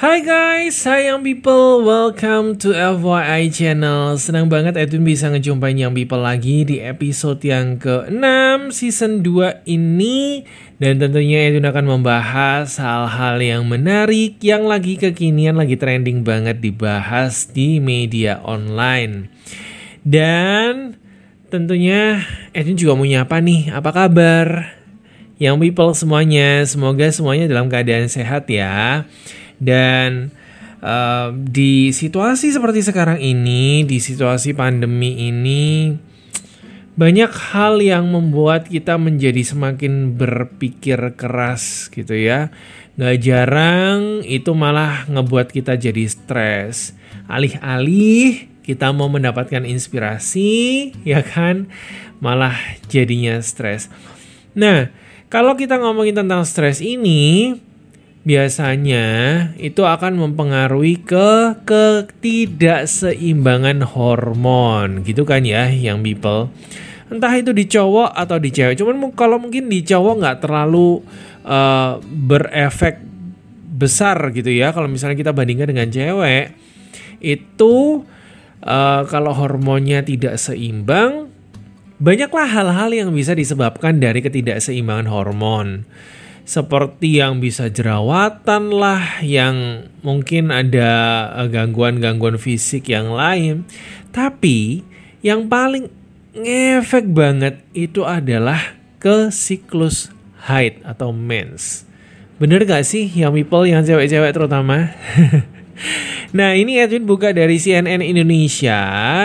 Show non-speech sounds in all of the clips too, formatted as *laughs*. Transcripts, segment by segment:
Hai guys, sayang people, welcome to FYI channel. Senang banget Edwin bisa ngejumpain Young People lagi di episode yang ke-6 season 2 ini. Dan tentunya Edwin akan membahas hal-hal yang menarik Yang lagi kekinian, lagi trending banget dibahas di media online. Dan tentunya Edwin juga mau nyapa nih, apa kabar? Young People semuanya, semoga semuanya dalam keadaan sehat ya dan uh, di situasi seperti sekarang ini, di situasi pandemi ini, banyak hal yang membuat kita menjadi semakin berpikir keras gitu ya. Gak jarang itu malah ngebuat kita jadi stres. Alih-alih kita mau mendapatkan inspirasi, ya kan? Malah jadinya stres. Nah, kalau kita ngomongin tentang stres ini, biasanya itu akan mempengaruhi ke ketidakseimbangan hormon gitu kan ya yang people entah itu di cowok atau di cewek cuman kalau mungkin di cowok nggak terlalu uh, berefek besar gitu ya kalau misalnya kita bandingkan dengan cewek itu uh, kalau hormonnya tidak seimbang banyaklah hal-hal yang bisa disebabkan dari ketidakseimbangan hormon seperti yang bisa jerawatan lah, yang mungkin ada eh, gangguan-gangguan fisik yang lain. Tapi yang paling ngefek banget itu adalah ke siklus haid atau mens. Bener gak sih yang people, yang cewek-cewek terutama? *laughs* Nah ini Edwin buka dari CNN Indonesia.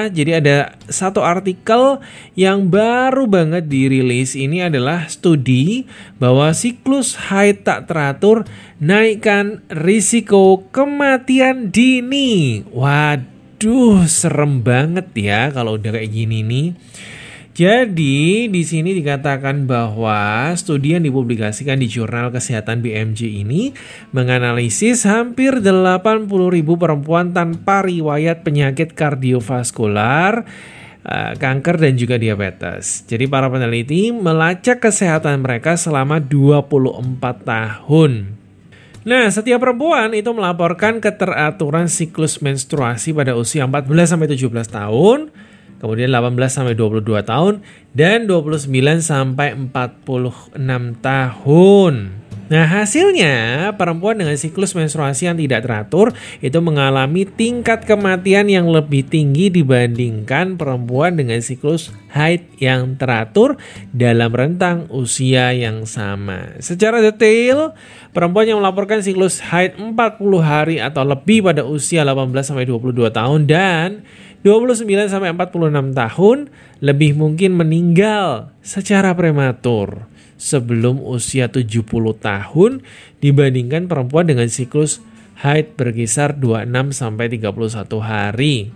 Jadi ada satu artikel yang baru banget dirilis. Ini adalah studi bahwa siklus haid tak teratur Naikkan risiko kematian dini. Waduh serem banget ya kalau udah kayak gini nih jadi di sini dikatakan bahwa studi yang dipublikasikan di jurnal kesehatan BMJ ini menganalisis hampir 80 ribu perempuan tanpa riwayat penyakit kardiovaskular, eh, kanker dan juga diabetes. Jadi para peneliti melacak kesehatan mereka selama 24 tahun. Nah, setiap perempuan itu melaporkan keteraturan siklus menstruasi pada usia 14 sampai 17 tahun kemudian 18 sampai 22 tahun dan 29 sampai 46 tahun. Nah hasilnya perempuan dengan siklus menstruasi yang tidak teratur itu mengalami tingkat kematian yang lebih tinggi dibandingkan perempuan dengan siklus haid yang teratur dalam rentang usia yang sama. Secara detail, perempuan yang melaporkan siklus haid 40 hari atau lebih pada usia 18 sampai 22 tahun dan 29 sampai 46 tahun lebih mungkin meninggal secara prematur sebelum usia 70 tahun dibandingkan perempuan dengan siklus haid berkisar 26 sampai 31 hari.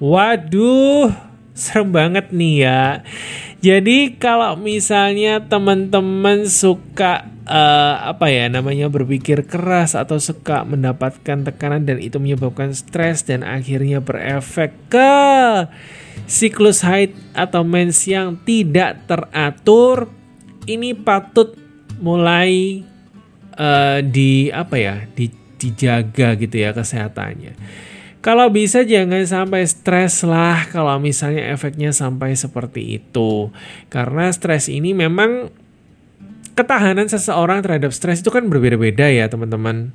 Waduh, serem banget nih ya. Jadi kalau misalnya teman-teman suka uh, apa ya namanya berpikir keras atau suka mendapatkan tekanan dan itu menyebabkan stres dan akhirnya berefek ke siklus haid atau mens yang tidak teratur, ini patut mulai uh, di apa ya di, dijaga gitu ya kesehatannya. Kalau bisa jangan sampai stres lah kalau misalnya efeknya sampai seperti itu. Karena stres ini memang ketahanan seseorang terhadap stres itu kan berbeda-beda ya teman-teman.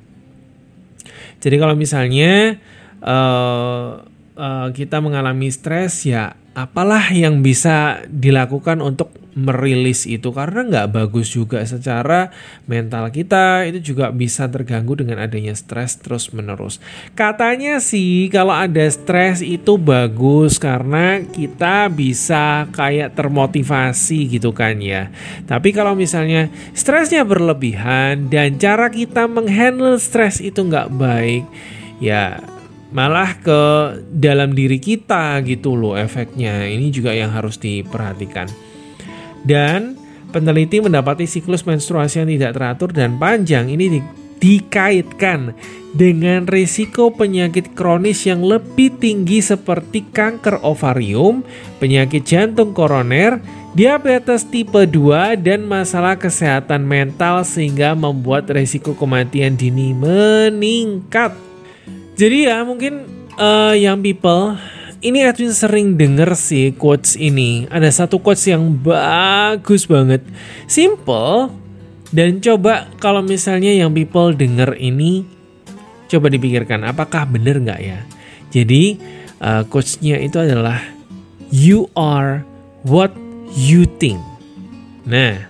Jadi kalau misalnya uh, uh, kita mengalami stres ya apalah yang bisa dilakukan untuk merilis itu. Karena nggak bagus juga secara mental kita itu juga bisa terganggu dengan adanya stres terus menerus katanya sih kalau ada stres itu bagus karena kita bisa kayak termotivasi gitu kan ya. Tapi kalau misalnya stresnya berlebihan dan cara kita menghandle stres itu nggak baik ya malah ke dalam diri kita gitu loh efeknya. Ini juga yang harus diperhatikan. Dan peneliti mendapati siklus menstruasi yang tidak teratur dan panjang ini di, dikaitkan dengan risiko penyakit kronis yang lebih tinggi seperti kanker ovarium, penyakit jantung koroner, diabetes tipe 2 dan masalah kesehatan mental sehingga membuat resiko kematian dini meningkat. Jadi ya mungkin uh, young people ini Edwin sering denger sih quotes ini. Ada satu quotes yang bagus banget. Simple dan coba kalau misalnya yang people denger ini coba dipikirkan apakah bener nggak ya. Jadi uh, quotesnya itu adalah you are what you think. Nah,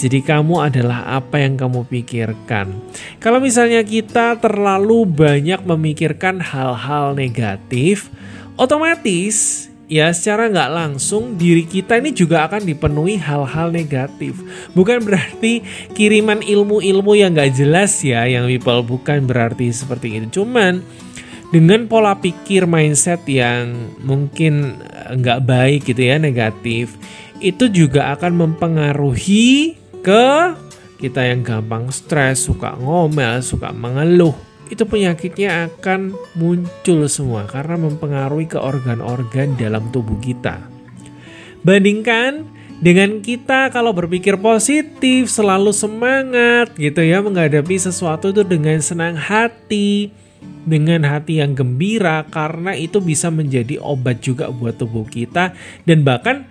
jadi kamu adalah apa yang kamu pikirkan. Kalau misalnya kita terlalu banyak memikirkan hal-hal negatif, otomatis ya secara nggak langsung diri kita ini juga akan dipenuhi hal-hal negatif. Bukan berarti kiriman ilmu-ilmu yang nggak jelas ya yang people bukan berarti seperti itu. Cuman dengan pola pikir mindset yang mungkin nggak baik gitu ya negatif itu juga akan mempengaruhi ke kita yang gampang stres, suka ngomel, suka mengeluh. Itu penyakitnya akan muncul semua karena mempengaruhi ke organ-organ dalam tubuh kita. Bandingkan dengan kita kalau berpikir positif, selalu semangat gitu ya menghadapi sesuatu itu dengan senang hati, dengan hati yang gembira karena itu bisa menjadi obat juga buat tubuh kita dan bahkan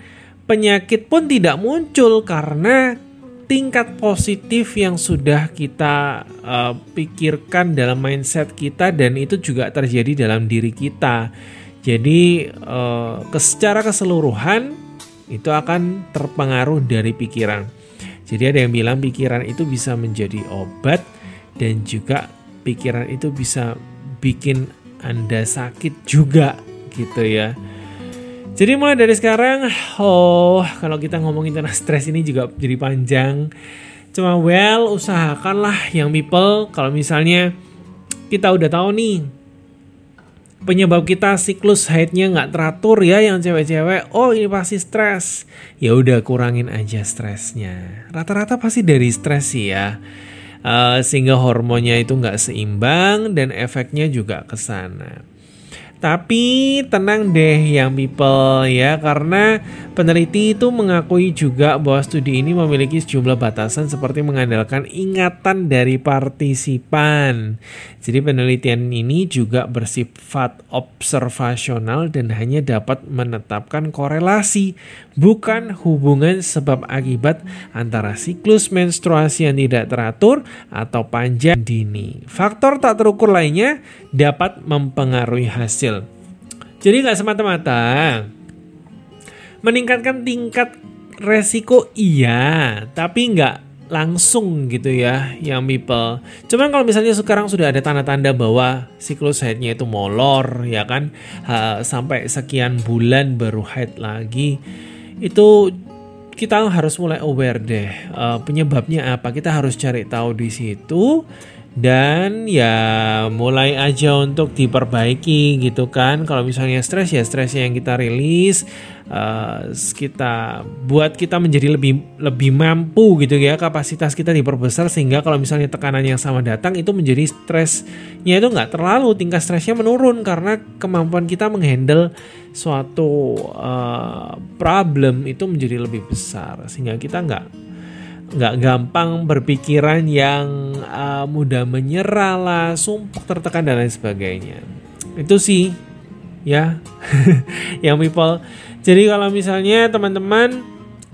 penyakit pun tidak muncul karena tingkat positif yang sudah kita uh, pikirkan dalam mindset kita dan itu juga terjadi dalam diri kita. Jadi uh, secara keseluruhan itu akan terpengaruh dari pikiran. Jadi ada yang bilang pikiran itu bisa menjadi obat dan juga pikiran itu bisa bikin Anda sakit juga gitu ya. Jadi mulai dari sekarang, oh kalau kita ngomongin tentang stres ini juga jadi panjang. Cuma well usahakanlah yang people kalau misalnya kita udah tahu nih penyebab kita siklus haidnya nggak teratur ya yang cewek-cewek oh ini pasti stres. Ya udah kurangin aja stresnya. Rata-rata pasti dari stres sih ya. Uh, sehingga hormonnya itu nggak seimbang dan efeknya juga ke sana tapi tenang deh yang people ya karena peneliti itu mengakui juga bahwa studi ini memiliki sejumlah batasan seperti mengandalkan ingatan dari partisipan. Jadi penelitian ini juga bersifat observasional dan hanya dapat menetapkan korelasi bukan hubungan sebab akibat antara siklus menstruasi yang tidak teratur atau panjang dini. Faktor tak terukur lainnya dapat mempengaruhi hasil. Jadi nggak semata-mata. Meningkatkan tingkat resiko iya, tapi nggak langsung gitu ya yang people. Cuman kalau misalnya sekarang sudah ada tanda-tanda bahwa siklus haidnya itu molor ya kan? Ha, sampai sekian bulan baru haid lagi itu kita harus mulai aware deh uh, penyebabnya apa. Kita harus cari tahu di situ dan ya mulai aja untuk diperbaiki gitu kan. Kalau misalnya stres ya stresnya yang kita rilis uh, kita buat kita menjadi lebih lebih mampu gitu ya. Kapasitas kita diperbesar sehingga kalau misalnya tekanan yang sama datang itu menjadi stresnya itu nggak terlalu. Tingkat stresnya menurun karena kemampuan kita menghandle suatu uh, problem itu menjadi lebih besar. Sehingga kita nggak nggak gampang berpikiran yang uh, mudah menyerah lah, sumpah tertekan dan lain sebagainya. Itu sih ya *laughs* yang people. Jadi kalau misalnya teman-teman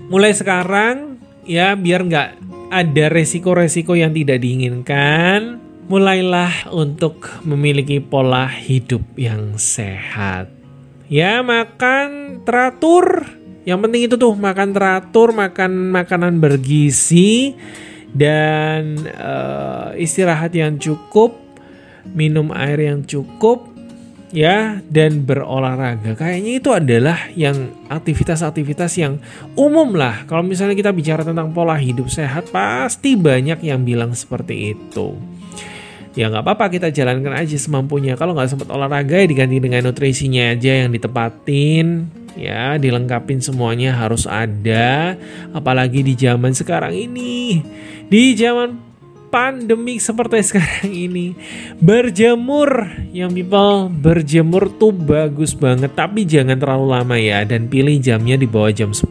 mulai sekarang ya biar nggak ada resiko-resiko yang tidak diinginkan, mulailah untuk memiliki pola hidup yang sehat. Ya makan teratur, yang penting itu tuh makan teratur, makan makanan bergizi dan uh, istirahat yang cukup, minum air yang cukup ya dan berolahraga. Kayaknya itu adalah yang aktivitas-aktivitas yang umum lah. Kalau misalnya kita bicara tentang pola hidup sehat pasti banyak yang bilang seperti itu ya nggak apa-apa kita jalankan aja semampunya kalau nggak sempat olahraga ya diganti dengan nutrisinya aja yang ditepatin ya dilengkapin semuanya harus ada apalagi di zaman sekarang ini. Di zaman pandemi seperti sekarang ini berjemur. Yang people berjemur tuh bagus banget tapi jangan terlalu lama ya dan pilih jamnya di bawah jam 10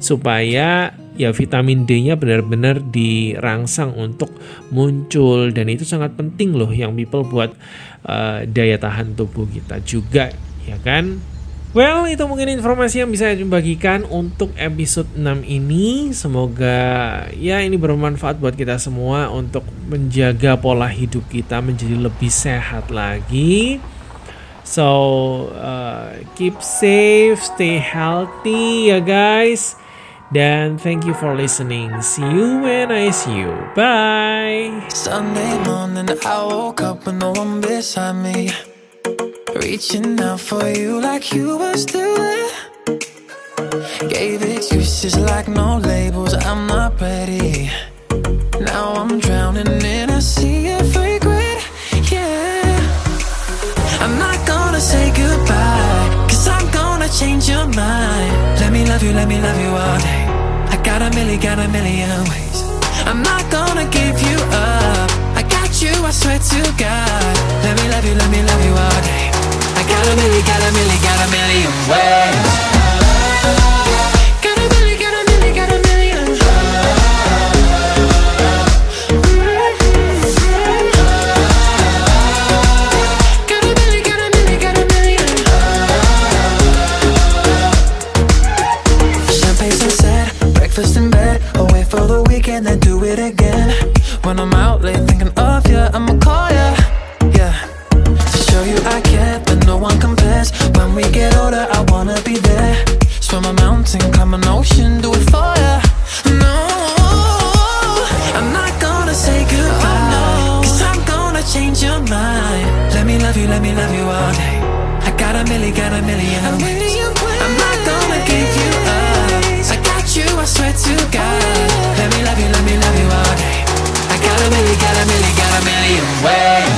supaya ya vitamin D-nya benar-benar dirangsang untuk muncul dan itu sangat penting loh yang people buat uh, daya tahan tubuh kita juga ya kan Well, itu mungkin informasi yang bisa saya bagikan untuk episode 6 ini. Semoga ya ini bermanfaat buat kita semua untuk menjaga pola hidup kita menjadi lebih sehat lagi. So, uh, keep safe, stay healthy ya guys. Dan thank you for listening. See you when I see you. Bye. Sunday morning I woke up with. Reaching out for you like you were still there. Gave excuses like no labels, I'm not ready. Now I'm drowning in a sea of regret. Yeah. I'm not gonna say goodbye, cause I'm gonna change your mind. Let me love you, let me love you all day. I got a million, got a million ways. I'm not gonna give you up. I got you, I swear to God. Let me love you, let me love you all day got a million, got a million, got a million ways. one compares. When we get older, I wanna be there. Swim a mountain, climb an ocean, do it for ya. No, I'm not gonna say goodbye. No, cause I'm gonna change your mind. Let me love you, let me love you all day. I got a million, got a million. I'm. I'm not gonna give you up. I got you, I swear to God. Let me love you, let me love you all day. I got a million, got a million, got a million ways.